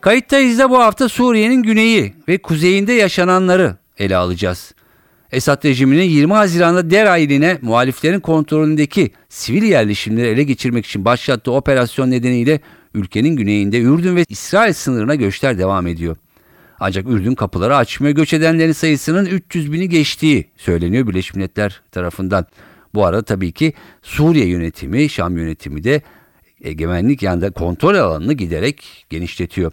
Kayıttayız da bu hafta Suriye'nin güneyi ve kuzeyinde yaşananları ele alacağız. Esad rejiminin 20 Haziran'da Dera iline muhaliflerin kontrolündeki sivil yerleşimleri ele geçirmek için başlattığı operasyon nedeniyle ülkenin güneyinde Ürdün ve İsrail sınırına göçler devam ediyor. Ancak Ürdün kapıları açmıyor. Göç edenlerin sayısının 300 bini geçtiği söyleniyor Birleşmiş Milletler tarafından. Bu arada tabii ki Suriye yönetimi, Şam yönetimi de egemenlik yani kontrol alanını giderek genişletiyor.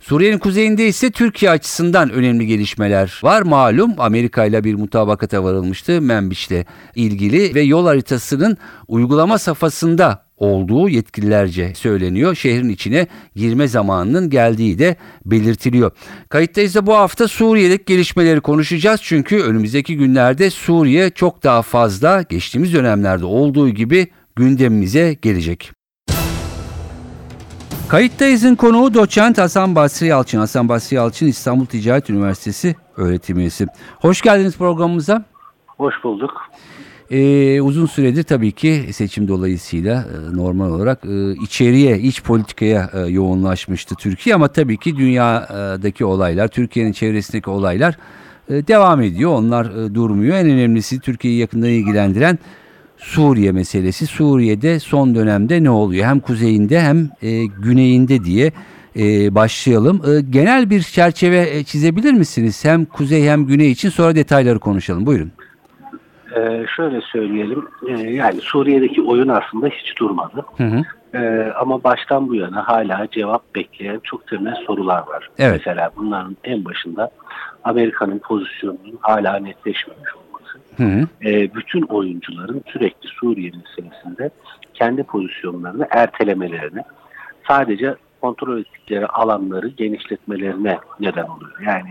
Suriye'nin kuzeyinde ise Türkiye açısından önemli gelişmeler var. Malum Amerika ile bir mutabakata varılmıştı Membiş'le ilgili ve yol haritasının uygulama safhasında olduğu yetkililerce söyleniyor. Şehrin içine girme zamanının geldiği de belirtiliyor. Kayıttayız da bu hafta Suriye'deki gelişmeleri konuşacağız. Çünkü önümüzdeki günlerde Suriye çok daha fazla geçtiğimiz dönemlerde olduğu gibi gündemimize gelecek. Kayıttayız'ın konuğu doçent Hasan Basri Yalçın. Hasan Basri Yalçın İstanbul Ticaret Üniversitesi öğretim üyesi. Hoş geldiniz programımıza. Hoş bulduk. Ee, uzun süredir tabii ki seçim dolayısıyla e, normal olarak e, içeriye, iç politikaya e, yoğunlaşmıştı Türkiye ama tabii ki dünyadaki olaylar, Türkiye'nin çevresindeki olaylar e, devam ediyor. Onlar e, durmuyor. En önemlisi Türkiye'yi yakından ilgilendiren Suriye meselesi. Suriye'de son dönemde ne oluyor? Hem kuzeyinde hem e, güneyinde diye e, başlayalım. E, genel bir çerçeve e, çizebilir misiniz? Hem kuzey hem güney için sonra detayları konuşalım. Buyurun. Ee, şöyle söyleyelim, ee, yani Suriye'deki oyun aslında hiç durmadı. Hı hı. Ee, ama baştan bu yana hala cevap bekleyen çok temel sorular var. Evet. Mesela bunların en başında Amerika'nın pozisyonunun hala netleşmemiş. Hı. Ee, bütün oyuncuların sürekli Suriye meselesinde kendi pozisyonlarını ertelemelerine, sadece kontrol ettikleri alanları genişletmelerine neden oluyor. Yani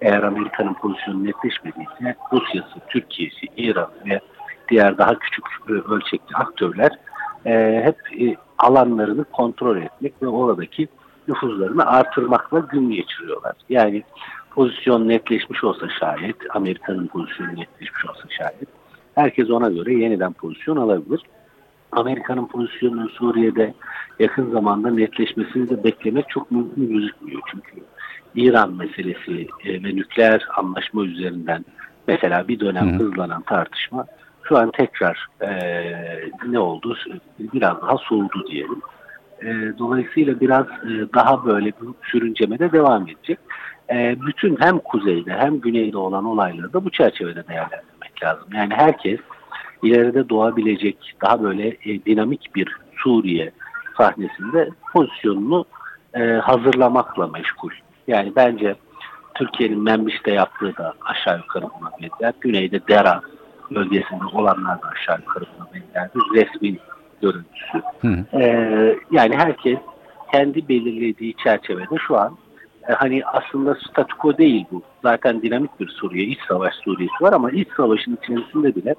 eğer Amerika'nın pozisyonu netleşmediyse Rusya'sı, Türkiye'si, İran ve diğer daha küçük e, ölçekli aktörler e, hep e, alanlarını kontrol etmek ve oradaki nüfuzlarını artırmakla gün geçiriyorlar. Yani pozisyon netleşmiş olsa şayet, Amerika'nın pozisyonu netleşmiş olsa şayet, herkes ona göre yeniden pozisyon alabilir. Amerika'nın pozisyonunun Suriye'de yakın zamanda netleşmesini de beklemek çok mümkün gözükmüyor. Çünkü İran meselesi e, ve nükleer anlaşma üzerinden mesela bir dönem Hı. hızlanan tartışma şu an tekrar e, ne oldu? Biraz daha soğudu diyelim. E, dolayısıyla biraz e, daha böyle bir sürüncemede devam edecek. E, bütün hem kuzeyde hem güneyde olan olayları da bu çerçevede değerlendirmek lazım. Yani herkes ileride doğabilecek daha böyle e, dinamik bir Suriye sahnesinde pozisyonunu e, hazırlamakla meşgul. Yani bence Türkiye'nin Membiş'te yaptığı da aşağı yukarı buna benzer. Güneyde Dera bölgesinde olanlar da aşağı yukarı buna benzer resmi görüntüsü. Hı. Ee, yani herkes kendi belirlediği çerçevede şu an e, hani aslında statüko değil bu. Zaten dinamik bir Suriye, iç savaş Suriye'si var ama iç savaşın içerisinde bile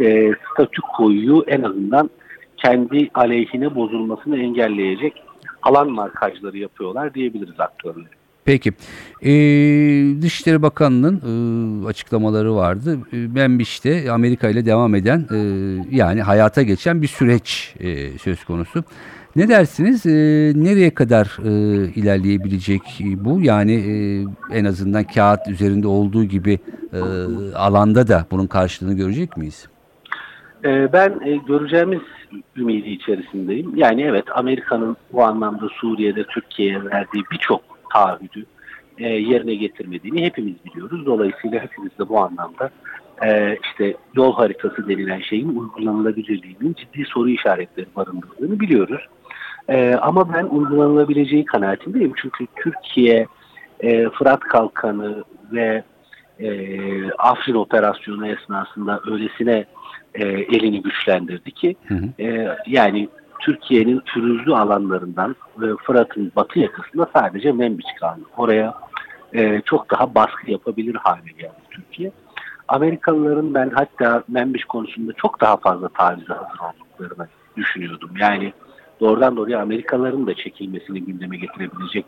e, statükoyu en azından kendi aleyhine bozulmasını engelleyecek alan markajları yapıyorlar diyebiliriz aktörler. Peki. Ee, Dışişleri Bakanı'nın e, açıklamaları vardı. E, ben işte Amerika ile devam eden e, yani hayata geçen bir süreç e, söz konusu. Ne dersiniz? E, nereye kadar e, ilerleyebilecek bu? Yani e, en azından kağıt üzerinde olduğu gibi e, alanda da bunun karşılığını görecek miyiz? Ee, Ben e, göreceğimiz ümidi içerisindeyim. Yani evet Amerika'nın bu anlamda Suriye'de Türkiye'ye verdiği birçok taahhüdü e, yerine getirmediğini hepimiz biliyoruz. Dolayısıyla hepimiz de bu anlamda e, işte yol haritası denilen şeyin uygulanılabilirliğinin ciddi soru işaretleri barındırdığını biliyoruz. E, ama ben uygulanılabileceği kanaatindeyim. Çünkü Türkiye e, Fırat Kalkanı ve e, Afrin operasyonu esnasında öylesine e, elini güçlendirdi ki Hı hı. e, yani Türkiye'nin pürüzlü alanlarından ve Fırat'ın batı yakasında sadece Membiç kaldı. Oraya e, çok daha baskı yapabilir hale geldi Türkiye. Amerikalıların ben hatta Membiş konusunda çok daha fazla tavize hazır olduklarını düşünüyordum. Yani doğrudan doğruya Amerikalıların da çekilmesini gündeme getirebilecek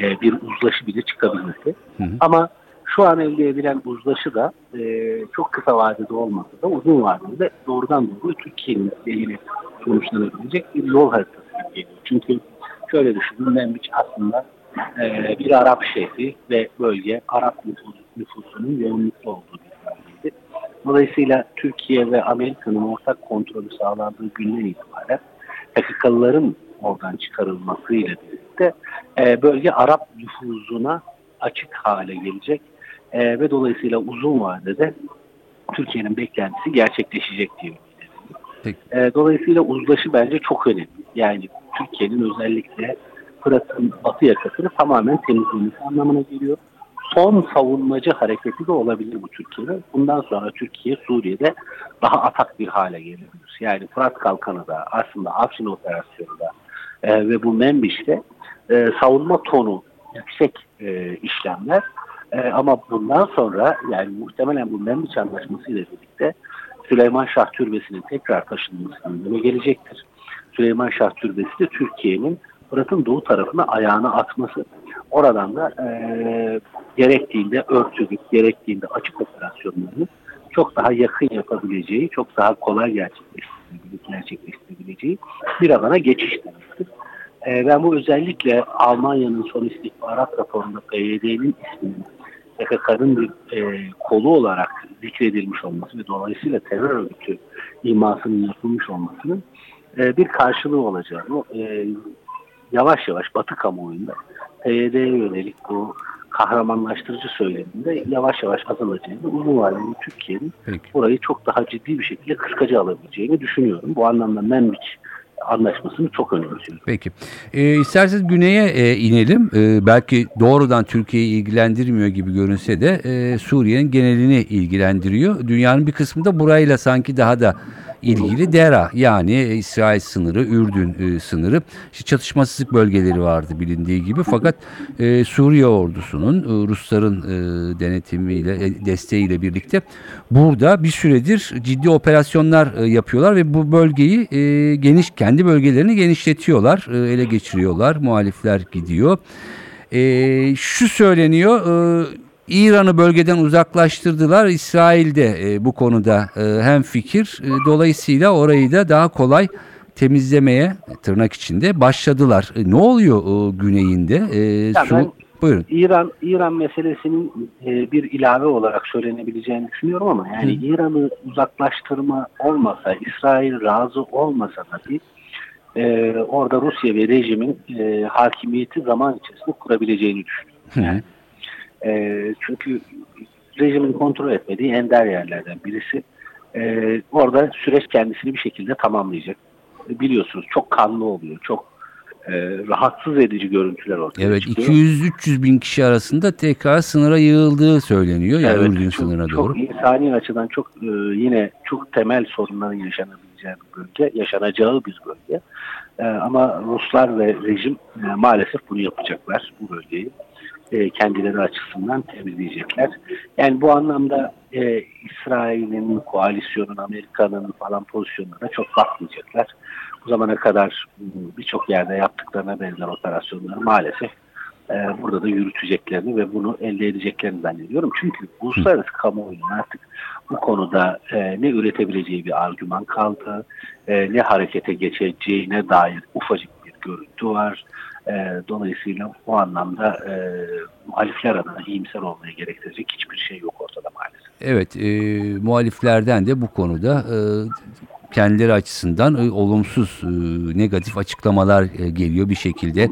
e, bir uzlaşı bile çıkabilmesi. Hı hı. Ama şu an elde edilen uzlaşı da e, çok kısa vadede olmasa da uzun vadede doğrudan doğruya Türkiye'nin lehine sonuçlanabilecek bir yol haritası geliyor. Çünkü şöyle düşünün Membiç aslında e, bir Arap şehri ve bölge Arap nüfus, nüfusunun yoğunlukta olduğu bir bölgeydi. Dolayısıyla Türkiye ve Amerika'nın ortak kontrolü sağlandığı günden itibaren PKK'lıların oradan çıkarılmasıyla birlikte e, bölge Arap nüfuzuna açık hale gelecek E, ve dolayısıyla uzun vadede Türkiye'nin beklentisi gerçekleşecek diye. E, dolayısıyla uzlaşı bence çok önemli. Yani Türkiye'nin özellikle Fırat'ın batı yakasını tamamen temizlemesi anlamına geliyor. Son savunmacı hareketi de olabilir bu Türkiye'de. Bundan sonra Türkiye Suriye'de daha atak bir hale gelebilir. Yani Fırat Kalkanı da aslında Afrin operasyonu da e, ve bu Membiş'te e, savunma tonu yüksek e, işlemler e, ama bundan sonra yani muhtemelen bu Membiç Anlaşması ile birlikte Süleyman Şah Türbesi'nin tekrar taşınması gündeme gelecektir. Süleyman Şah Türbesi de Türkiye'nin Fırat'ın doğu tarafına ayağını atması. Oradan da e, gerektiğinde örtülük, gerektiğinde açık operasyonlarını çok daha yakın yapabileceği, çok daha kolay gerçekleştirebileceği, bir alana geçiş demektir. E, ben bu özellikle Almanya'nın son istihbarat raporunda PYD'nin isminin PKK'nın bir e, kolu olarak zikredilmiş olması ve dolayısıyla terör örgütü imasının yapılmış olmasının e, bir karşılığı olacağını e, yavaş yavaş Batı kamuoyunda PYD'ye yönelik bu kahramanlaştırıcı söyleminde yavaş yavaş azalacağını, uzun vadeli Türkiye'nin burayı çok daha ciddi bir şekilde kıskaca alabileceğini düşünüyorum. Bu anlamda Membiç anlaşmasını çok önemsiyorum. Peki. E, isterseniz güneye e, inelim. E, belki doğrudan Türkiye'yi ilgilendirmiyor gibi görünse de e, Suriye'nin genelini ilgilendiriyor. Dünyanın bir kısmı da burayla sanki daha da ilgili DERA yani İsrail sınırı, Ürdün e, sınırı. İşte çatışmasızlık bölgeleri vardı bilindiği gibi fakat e, Suriye ordusunun e, Rusların denetimiyle, desteğiyle birlikte burada bir süredir ciddi operasyonlar yapıyorlar ve bu bölgeyi geniş kendi bölgelerini genişletiyorlar, ele geçiriyorlar, muhalifler gidiyor. E, şu söyleniyor, İran'ı bölgeden uzaklaştırdılar. İsrail de e, bu konuda e, hem fikir. E, dolayısıyla orayı da daha kolay temizlemeye tırnak içinde başladılar. E, ne oluyor e, güneyinde? E, su, ben- buyurun. İran İran meselesinin e, bir ilave olarak söylenebileceğini düşünüyorum ama yani İran'ı uzaklaştırma olmasa, İsrail razı olmasa dahi e, orada Rusya ve rejimin e, hakimiyeti zaman içerisinde kurabileceğini düşünüyorum. Hı. E, çünkü rejimin kontrol etmediği ender yerlerden birisi. E, orada süreç kendisini bir şekilde tamamlayacak. E, biliyorsunuz çok kanlı oluyor, çok e, rahatsız edici görüntüler ortaya Evet çıkıyor. 200-300 bin kişi arasında tekrar sınıra yığıldığı söyleniyor. Yani Evet, Ürdün çok, sınırına çok doğru. insani açıdan çok e, yine çok temel sorunların yaşanabileceği bir bölge, yaşanacağı bir bölge. E, ama Ruslar ve rejim e, maalesef bunu yapacaklar bu bölgeyi. E, kendileri açısından temizleyecekler. Yani bu anlamda e, İsrail'in, koalisyonun, Amerika'nın falan pozisyonlarına çok bakmayacaklar. Bu zamana kadar m, birçok yerde yaptıklarına benzer operasyonları maalesef e, burada da yürüteceklerini ve bunu elde edeceklerini zannediyorum. Çünkü uluslararası kamuoyunun artık bu konuda e, ne üretebileceği bir argüman kaldı, e, ne harekete geçeceğine dair ufacık bir görüntü var. E, dolayısıyla bu anlamda e, muhalifler adına iyimser olmaya gerektirecek hiçbir şey yok ortada maalesef. Evet, e, muhaliflerden de bu konuda e, kendileri açısından e, olumsuz, e, negatif açıklamalar e, geliyor bir şekilde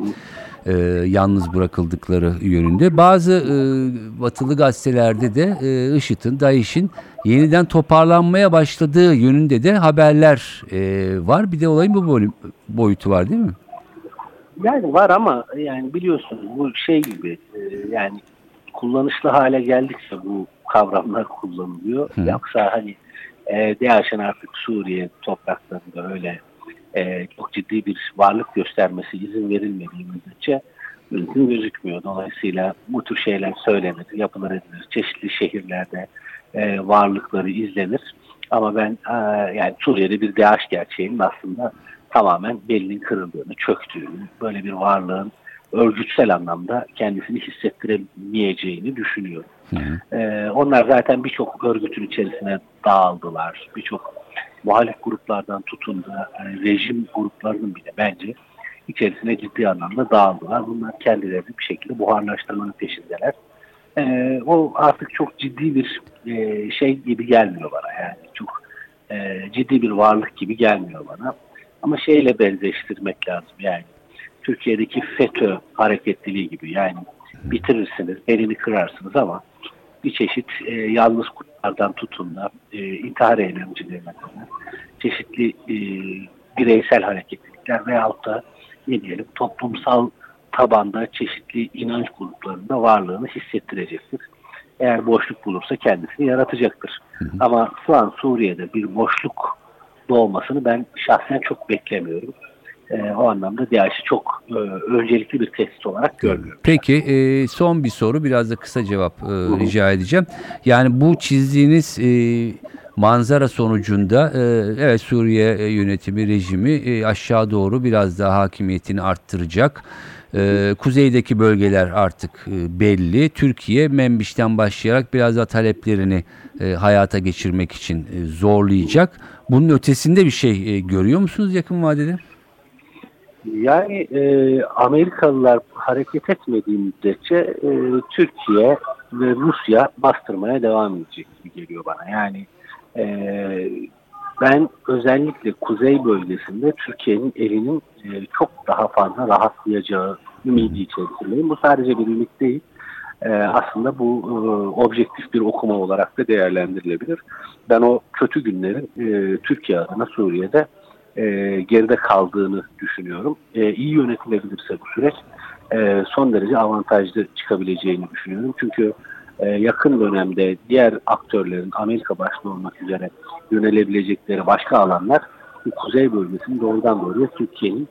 e, yalnız bırakıldıkları yönünde. Bazı e, batılı gazetelerde de e, IŞİD'in, DAEŞ'in yeniden toparlanmaya başladığı yönünde de haberler e, var. Bir de olayın bu boy- boyutu var değil mi? Yani var ama yani biliyorsunuz bu şey gibi e, yani kullanışlı hale geldikçe bu kavramlar kullanılıyor. Hı. Yoksa hani e, DAEŞ'in artık Suriye topraklarında öyle e, çok ciddi bir varlık göstermesi izin verilmediği müddetçe mümkün gözükmüyor. Dolayısıyla bu tür şeyler söylenir, yapılır edilir. Çeşitli şehirlerde e, varlıkları izlenir. Ama ben e, yani Suriye'de bir DAEŞ gerçeğinin aslında tamamen belinin kırıldığını, çöktüğünü, böyle bir varlığın örgütsel anlamda kendisini hissettiremeyeceğini düşünüyorum. Hı hı. Ee, onlar zaten birçok örgütün içerisine dağıldılar. Birçok muhalif gruplardan tutun da yani rejim gruplarının bile bence içerisine ciddi anlamda dağıldılar. Bunlar kendilerini bir şekilde buharlaştırmanın peşindeler. Ee, o artık çok ciddi bir e, şey gibi gelmiyor bana. Yani çok e, ciddi bir varlık gibi gelmiyor bana. Ama şeyle benzeştirmek lazım yani. Türkiye'deki FETÖ hareketliliği gibi yani bitirirsiniz, elini kırarsınız ama bir çeşit e, yalnız kurtlardan tutun da e, intihar eylemcilerine kadar çeşitli e, bireysel hareketlilikler veyahut da ne diyelim toplumsal tabanda çeşitli inanç gruplarında varlığını hissettirecektir. Eğer boşluk bulursa kendisini yaratacaktır. Ama şu an Suriye'de bir boşluk doğmasını ben şahsen çok beklemiyorum. E, o anlamda DAEŞ'i çok e, öncelikli bir tehdit olarak görmüyorum. Peki e, son bir soru biraz da kısa cevap e, rica edeceğim. Yani bu çizdiğiniz e, manzara sonucunda e, evet Suriye yönetimi rejimi e, aşağı doğru biraz daha hakimiyetini arttıracak. E, kuzeydeki bölgeler artık e, belli. Türkiye Membiş'ten başlayarak biraz daha taleplerini e, hayata geçirmek için e, zorlayacak. Bunun ötesinde bir şey e, görüyor musunuz yakın vadede? Yani e, Amerikalılar hareket etmediği müddetçe e, Türkiye ve Rusya bastırmaya devam edecek gibi geliyor bana. Yani e, ben özellikle kuzey bölgesinde Türkiye'nin elinin e, çok daha fazla rahatlayacağı ümidi içerisindeyim. Bu sadece bir ümit değil. E, aslında bu e, objektif bir okuma olarak da değerlendirilebilir. Ben o kötü günlerin e, Türkiye adına Suriye'de e, geride kaldığını düşünüyorum. E, iyi yönetilebilirse bu süreç e, son derece avantajlı çıkabileceğini düşünüyorum. Çünkü e, yakın dönemde diğer aktörlerin Amerika başta olmak üzere yönelebilecekleri başka alanlar bu kuzey bölgesinin doğrudan doğruya Türkiye'nin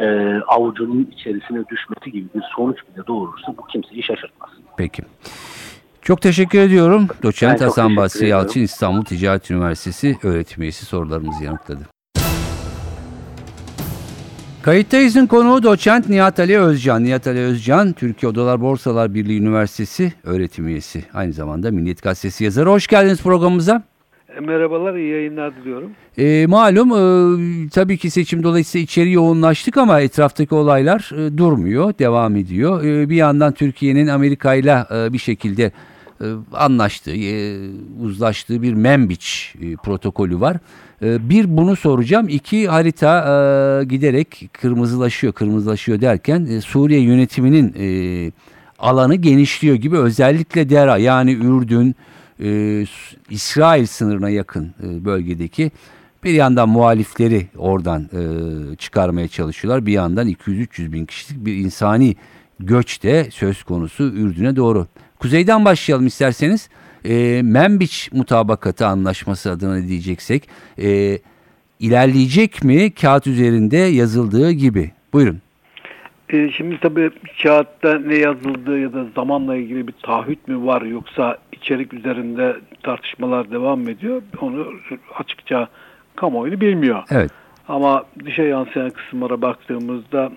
e, avucunun içerisine düşmesi gibi bir sonuç bile doğurursa bu kimseyi şaşırtmaz. Peki. Çok teşekkür ediyorum. Doçent Ben Hasan Basri. Yalçın İstanbul Ticaret Üniversitesi öğretim üyesi sorularımızı yanıtladı. Kayıttayız'ın konuğu doçent Nihat Ali Özcan. Nihat Ali Özcan, Türkiye Odalar Borsalar Birliği Üniversitesi öğretim üyesi. Aynı zamanda Milliyet Gazetesi yazarı. Hoş geldiniz programımıza. E, Merhabalar, iyi yayınlar diliyorum. E, malum e, tabii ki seçim dolayısıyla içeri yoğunlaştık ama etraftaki olaylar e, durmuyor, devam ediyor. E, bir yandan Türkiye'nin Amerika ile e, bir şekilde e, anlaştığı, e, uzlaştığı bir Membiç e, protokolü var. E, bir bunu soracağım. İki harita e, giderek kırmızılaşıyor, kırmızılaşıyor derken e, Suriye yönetiminin e, alanı genişliyor gibi özellikle Dera yani Ürdün, e, İsrail sınırına yakın e, bölgedeki bir yandan muhalifleri oradan e, çıkarmaya çalışıyorlar. Bir yandan 200-300 bin kişilik bir insani göç de söz konusu Ürdün'e doğru. Kuzeyden başlayalım isterseniz. E, Membiç mutabakatı anlaşması adına diyeceksek e, ilerleyecek mi kağıt üzerinde yazıldığı gibi? Buyurun. E, şimdi tabii kağıtta ne yazıldığı ya da zamanla ilgili bir taahhüt mü var yoksa içerik üzerinde tartışmalar devam ediyor? Onu açıkça kamuoyu bilmiyor. Evet. Ama dışa yansıyan kısımlara baktığımızda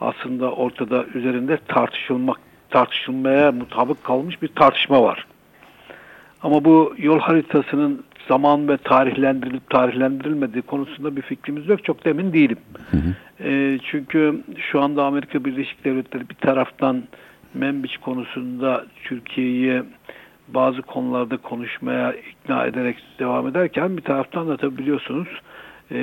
aslında ortada üzerinde tartışılmak tartışılmaya mutabık kalmış bir tartışma var. Ama bu yol haritasının zaman ve tarihlendirilip tarihlendirilmediği konusunda bir fikrimiz yok. Çok da emin değilim. E, çünkü şu anda Amerika Birleşik Devletleri bir taraftan Membiç konusunda Türkiye'yi bazı konularda konuşmaya ikna ederek devam ederken bir taraftan da tabi biliyorsunuz e,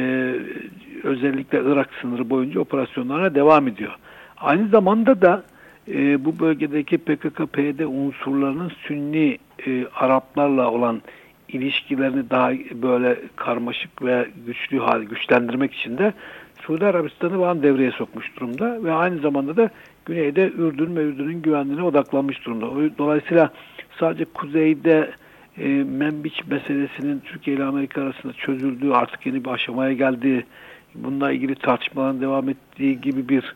özellikle Irak sınırı boyunca operasyonlarına devam ediyor. Aynı zamanda da e, bu bölgedeki PKK-PYD unsurlarının Sünni e, Araplarla olan ilişkilerini daha böyle karmaşık ve güçlü hal güçlendirmek için de Suudi Arabistan'ı falan devreye sokmuş durumda ve aynı zamanda da güneyde Ürdün ve Ürdün'ün güvenliğine odaklanmış durumda. Dolayısıyla sadece kuzeyde e, Membiç meselesinin Türkiye ile Amerika arasında çözüldüğü artık yeni bir aşamaya geldiği bununla ilgili tartışmaların devam ettiği gibi bir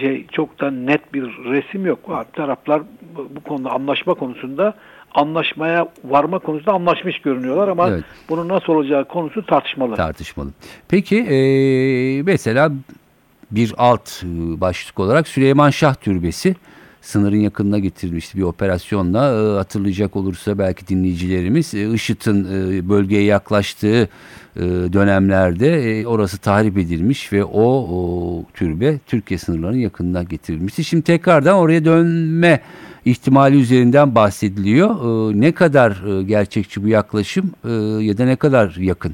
şey çok da net bir resim yok. Ha, Taraflar bu bu konuda anlaşma konusunda anlaşmaya varma konusunda anlaşmış görünüyorlar ama Evet. bunun nasıl olacağı konusu tartışmalı. tartışmalı. Peki e, mesela bir alt başlık olarak Süleyman Şah Türbesi sınırın yakınına getirilmişti bir operasyonla E, hatırlayacak olursa belki dinleyicilerimiz e, IŞİD'in e, bölgeye yaklaştığı e, dönemlerde e, orası tahrip edilmiş ve o, o türbe Türkiye sınırlarının yakınına getirilmişti. Şimdi tekrardan oraya dönme ihtimali üzerinden bahsediliyor. E, ne kadar e, gerçekçi bu yaklaşım e, ya da ne kadar yakın?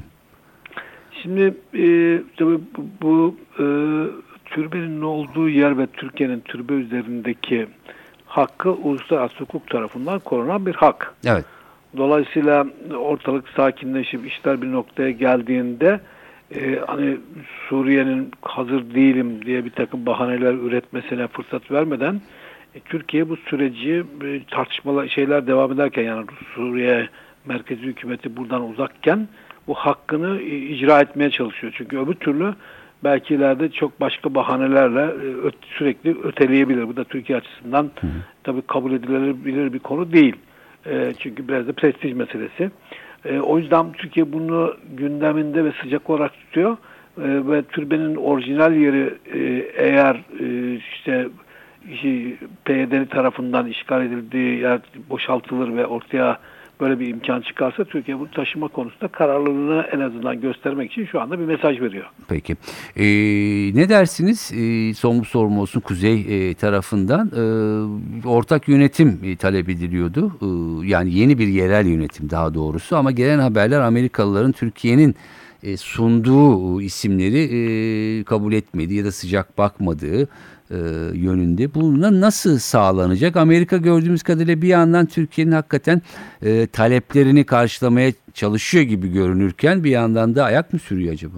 Şimdi e, tabii bu, bu e, türbenin olduğu yer ve Türkiye'nin türbe üzerindeki hakkı uluslararası hukuk tarafından korunan bir hak. Evet. Dolayısıyla ortalık sakinleşip işler bir noktaya geldiğinde e, hani Suriye'nin hazır değilim diye bir takım bahaneler üretmesine fırsat vermeden e, Türkiye bu süreci e, tartışmalar şeyler devam ederken yani Suriye merkezi hükümeti buradan uzakken bu hakkını e, icra etmeye çalışıyor. Çünkü öbür türlü belki ileride çok başka bahanelerle e, öt- sürekli öteleyebilir. Bu da Türkiye açısından tabii kabul edilebilir bir konu değil. E, çünkü biraz da prestij meselesi. E, o yüzden Türkiye bunu gündeminde ve sıcak olarak tutuyor. E, ve türbenin orijinal yeri e, eğer e, işte şey, PYD tarafından işgal edildiği yer boşaltılır ve ortaya böyle bir imkan çıkarsa Türkiye bunu taşıma konusunda kararlılığını en azından göstermek için şu anda bir mesaj veriyor. Peki. Ee, ne dersiniz? Ee, son bu sorum olsun Kuzey e, tarafından e, ortak yönetim e, talep ediliyordu. Ee, yani yeni bir yerel yönetim daha doğrusu ama gelen haberler Amerikalıların Türkiye'nin e, sunduğu isimleri e, kabul etmediği ya da sıcak bakmadığı e, yönünde. Buna nasıl sağlanacak? Amerika gördüğümüz kadarıyla bir yandan Türkiye'nin hakikaten e, taleplerini karşılamaya çalışıyor gibi görünürken bir yandan da ayak mı sürüyor acaba?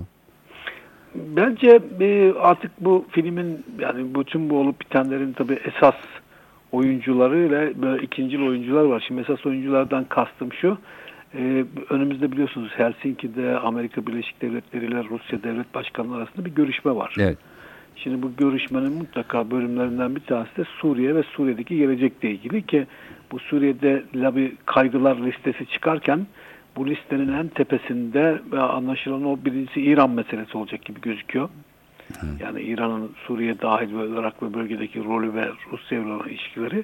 Bence e, artık bu filmin yani bütün bu olup bitenlerin tabii esas oyuncuları ile böyle ikincil oyuncular var. Şimdi esas oyunculardan kastım şu. e, önümüzde biliyorsunuz Helsinki'de Amerika Birleşik Devletleri ile Rusya Devlet Başkanları arasında bir görüşme var. Evet. Şimdi bu görüşmenin mutlaka bölümlerinden bir tanesi de Suriye ve Suriye'deki gelecekle ilgili ki bu Suriye'de bir kaygılar listesi çıkarken bu listenin en tepesinde anlaşılan o birincisi İran meselesi olacak gibi gözüküyor. Yani İran'ın Suriye dahil ve Irak ve bölgedeki rolü ve Rusya ile olan ilişkileri.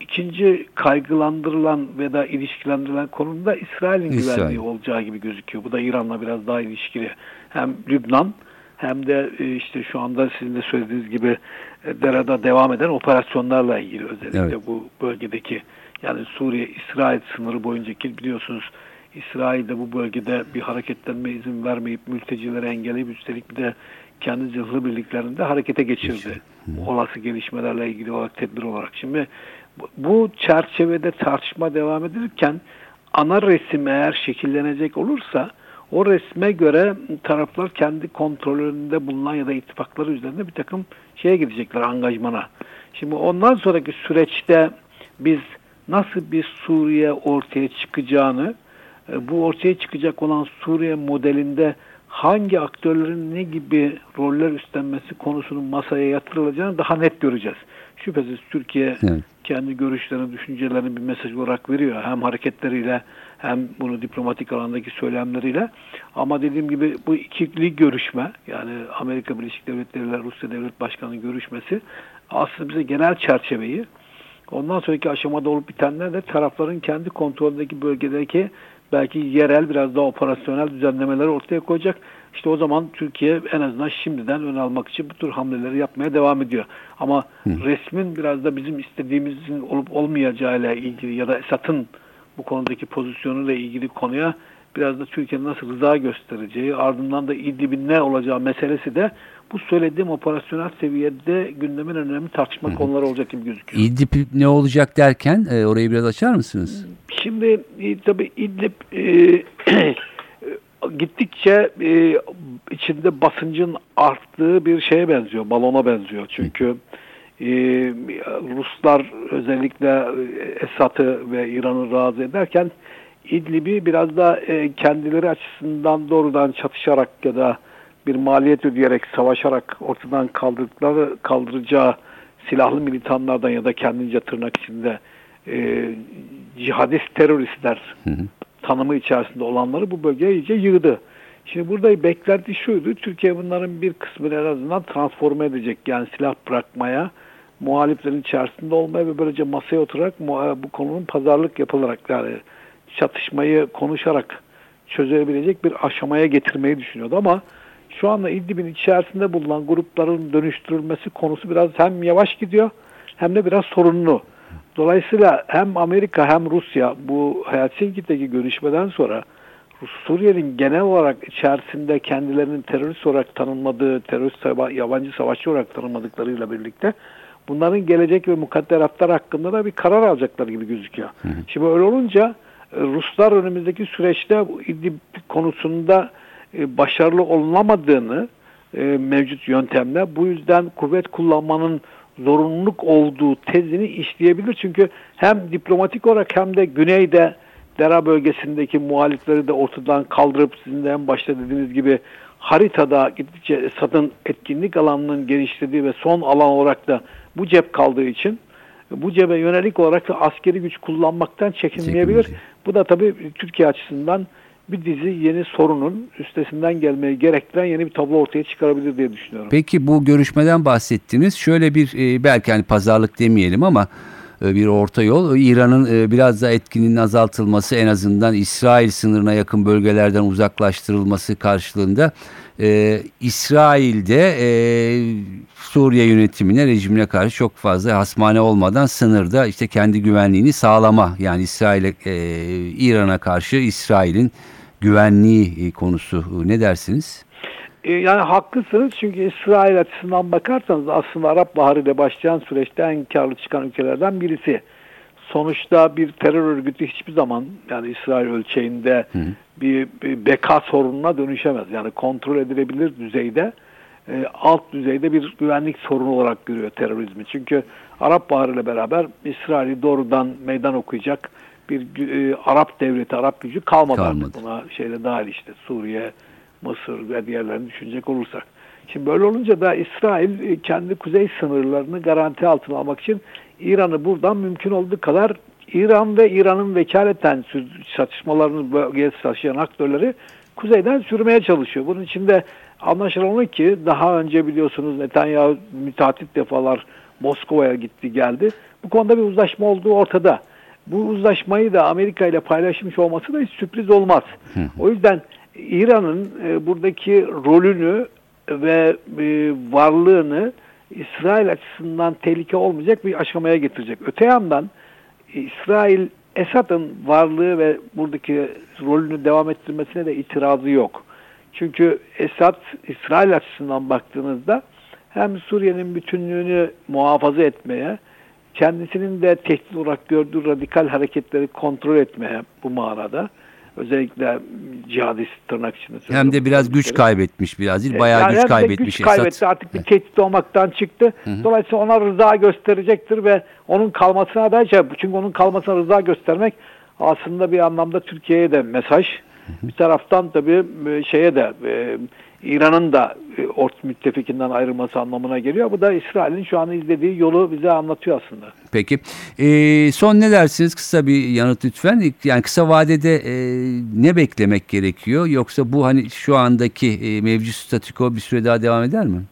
İkinci kaygılandırılan ve da ilişkilendirilen konumda İsrail'in İsrail. güvenliği olacağı gibi gözüküyor. Bu da İran'la biraz daha ilişkili. Hem Lübnan hem de e, işte şu anda sizin de söylediğiniz gibi e, Dera'da devam eden operasyonlarla ilgili özellikle Evet. bu bölgedeki yani Suriye-İsrail sınırı boyuncaki biliyorsunuz İsrail'de bu bölgede bir hareketlenme izin vermeyip mültecileri engelleyip üstelik bir de kendi zırhlı birliklerinde harekete geçirdi. Olası gelişmelerle ilgili olarak tedbir olarak. Şimdi bu- bu çerçevede tartışma devam edilirken ana resim eğer şekillenecek olursa o resme göre taraflar kendi kontrolünde bulunan ya da ittifakları üzerinde bir takım şeye gidecekler angajmana. Şimdi ondan sonraki süreçte biz nasıl bir Suriye ortaya çıkacağını e, bu ortaya çıkacak olan Suriye modelinde hangi aktörlerin ne gibi roller üstlenmesi konusunun masaya yatırılacağını daha net göreceğiz. Şüphesiz Türkiye Evet. kendi görüşlerini, düşüncelerini bir mesaj olarak veriyor. Hem hareketleriyle hem bunu diplomatik alandaki söylemleriyle. Ama dediğim gibi bu ikili görüşme yani Amerika Birleşik Devletleri ile Rusya Devlet Başkanı görüşmesi aslında bize genel çerçeveyi ondan sonraki aşamada olup bitenler de tarafların kendi kontrolündeki bölgedeki belki yerel biraz daha operasyonel düzenlemeleri ortaya koyacak. İşte o zaman Türkiye en azından şimdiden ön almak için bu tür hamleleri yapmaya devam ediyor. Ama resmin biraz da bizim istediğimizin olup olmayacağıyla ilgili ya da Esad'ın bu konudaki pozisyonuyla ilgili konuya biraz da Türkiye'nin nasıl rıza göstereceği, ardından da İdlib'in ne olacağı meselesi de bu söylediğim operasyonel seviyede gündemin önemli tartışma konuları olacak gibi gözüküyor. İdlib ne olacak derken e, orayı biraz açar mısınız? Şimdi e, tabii İdlib e, gittikçe e, içinde basıncın arttığı bir şeye benziyor, balona benziyor. Çünkü e, Ruslar özellikle e, Esad'ı ve İran'ı razı ederken İdlib'i biraz da e, kendileri açısından doğrudan çatışarak ya da bir maliyet ödeyerek savaşarak ortadan kaldırdıkları kaldıracağı silahlı militanlardan ya da kendince tırnak içinde e, cihadist teröristler tanımı içerisinde olanları bu bölgeye iyice yığdı. Şimdi burada beklenti şuydu. Türkiye bunların bir kısmını en azından transforme edecek. Yani silah bırakmaya, muhaliflerin içerisinde olmaya ve böylece masaya oturarak muha- bu konunun pazarlık yapılarak yani çatışmayı konuşarak çözebilecek bir aşamaya getirmeyi düşünüyordu ama şu anda İdlib'in içerisinde bulunan grupların dönüştürülmesi konusu biraz hem yavaş gidiyor hem de biraz sorunlu. Dolayısıyla hem Amerika hem Rusya bu Helsinki'deki görüşmeden sonra Suriye'nin genel olarak içerisinde kendilerinin terörist olarak tanımladığı, terörist yabancı savaşçı olarak tanımladıklarıyla birlikte bunların gelecek ve mukadderatlar hakkında da bir karar alacaklar gibi gözüküyor. Şimdi öyle olunca e, Ruslar önümüzdeki süreçte bu İdlib konusunda e, başarılı olunamadığını e, mevcut yöntemle bu yüzden kuvvet kullanmanın zorunluluk olduğu tezini işleyebilir. Çünkü hem diplomatik olarak hem de güneyde Dera bölgesindeki muhalifleri de ortadan kaldırıp sizin de en başta dediğiniz gibi haritada gittikçe Esad'ın etkinlik alanının genişlediği ve son alan olarak da bu cep kaldığı için bu cebe yönelik olarak da askeri güç kullanmaktan çekinmeyebilir. Çekinmeyecek. Bu da tabii Türkiye açısından bir dizi yeni sorunun üstesinden gelmeyi gerektiren yeni bir tablo ortaya çıkarabilir diye düşünüyorum. Peki bu görüşmeden bahsettiniz. Şöyle bir e, belki hani pazarlık demeyelim ama bir orta yol. İran'ın e, biraz da etkinin azaltılması en azından İsrail sınırına yakın bölgelerden uzaklaştırılması karşılığında e, İsrail'de e, Suriye yönetimine, rejimine karşı çok fazla hasmane olmadan sınırda işte kendi güvenliğini sağlama yani İsrail'e, e, İran'a karşı İsrail'in güvenliği e, konusu ne dersiniz? E, Yani haklısınız çünkü İsrail açısından bakarsanız aslında Arap Baharı ile başlayan süreçte en karlı çıkan ülkelerden birisi. Sonuçta bir terör örgütü hiçbir zaman yani İsrail ölçeğinde bir, bir beka sorununa dönüşemez. Yani kontrol edilebilir düzeyde e, alt düzeyde bir güvenlik sorunu olarak görüyor terörizmi. Çünkü Arap Baharı ile beraber İsrail'i doğrudan meydan okuyacak bir e, Arap devleti, Arap gücü kalmadı. Kalmadı. Buna şeyle dahil işte Suriye, Mısır ve diğerlerini düşünecek olursak. Şimdi böyle olunca da İsrail e, kendi kuzey sınırlarını garanti altına almak için İran'ı buradan mümkün olduğu kadar İran ve İran'ın vekaleten çatışmalarını bölgeye taşıyan aktörleri kuzeyden sürmeye çalışıyor. Bunun içinde anlaşılan o ki daha önce biliyorsunuz Netanyahu müteahhit defalar Moskova'ya gitti geldi. Bu konuda bir uzlaşma olduğu ortada. Bu uzlaşmayı da Amerika ile paylaşmış olması da hiç sürpriz olmaz. O yüzden İran'ın e, buradaki rolünü ve e, varlığını İsrail açısından tehlike olmayacak bir aşamaya getirecek. Öte yandan İsrail Esad'ın varlığı ve buradaki rolünü devam ettirmesine de itirazı yok. Çünkü Esad İsrail açısından baktığınızda hem Suriye'nin bütünlüğünü muhafaza etmeye, kendisinin de tehdit olarak gördüğü radikal hareketleri kontrol etmeye bu manada özellikle cihadist tırnak içinde Hem de biraz güç kaybetmiş biraz değil. Bayağı Yani güç kaybetmiş güç kaybetti artık bir tehdit olmaktan çıktı. Dolayısıyla ona rıza gösterecektir ve onun kalmasına da şey- çünkü onun kalmasına rıza göstermek aslında bir anlamda Türkiye'ye de mesaj. Bir taraftan tabii e, şeye de e, İran'ın da e, ort müttefikinden ayrılması anlamına geliyor. Bu da İsrail'in şu an izlediği yolu bize anlatıyor aslında. Peki. Ee, son ne dersiniz? Kısa bir yanıt lütfen. Yani kısa vadede e, ne beklemek gerekiyor? Yoksa bu hani şu andaki e, mevcut statüko bir süre daha devam eder mi?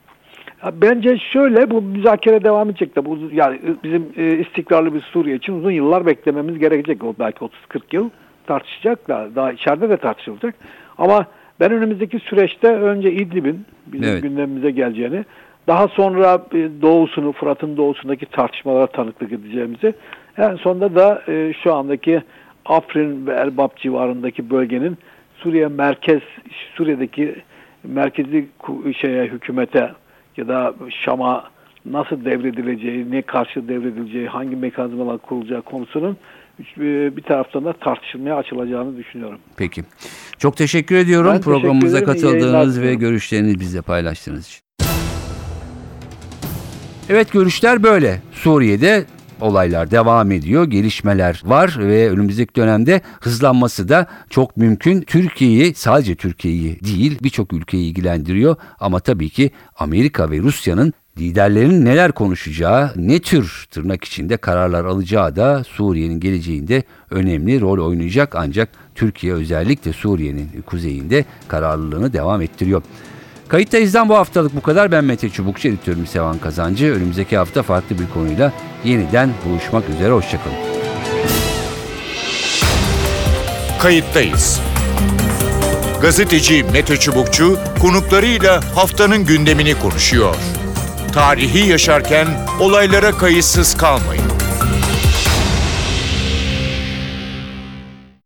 Bence şöyle bu müzakere devam edecek de bu yani bizim e, istikrarlı bir Suriye için uzun yıllar beklememiz gerekecek. O belki 30-40 yıl tartışacak da daha içeride de tartışılacak. Ama ben önümüzdeki süreçte önce İdlib'in bizim Evet. gündemimize geleceğini, daha sonra e, doğusunu, Fırat'ın doğusundaki tartışmalara tanıklık edeceğimizi, en sonunda da e, şu andaki Afrin ve Elbap civarındaki bölgenin Suriye merkez, Suriye'deki merkezi şeye hükümete ya da Şam'a nasıl devredileceği, ne karşı devredileceği, hangi mekanizmalar kurulacağı konusunun bir taraftan da tartışılmaya açılacağını düşünüyorum. Peki. Çok teşekkür ediyorum Ben teşekkür programımıza ederim. İyi katıldığınız ve görüşlerinizi bizle paylaştığınız için. Evet görüşler böyle. Suriye'de Olaylar devam ediyor, gelişmeler var ve önümüzdeki dönemde hızlanması da çok mümkün. Türkiye'yi sadece Türkiye'yi değil birçok ülkeyi ilgilendiriyor ama tabii ki Amerika ve Rusya'nın liderlerin neler konuşacağı, ne tür tırnak içinde kararlar alacağı da Suriye'nin geleceğinde önemli rol oynayacak ancak Türkiye özellikle Suriye'nin kuzeyinde kararlılığını devam ettiriyor. Kayıttayız'dan bu haftalık bu kadar. Ben Mete Çubukçu, editörüm Sevan Kazancı. Önümüzdeki hafta farklı bir konuyla yeniden buluşmak üzere. Hoşçakalın. Kayıttayız. Gazeteci Mete Çubukçu konuklarıyla haftanın gündemini konuşuyor. Tarihi yaşarken olaylara kayıtsız kalmayın.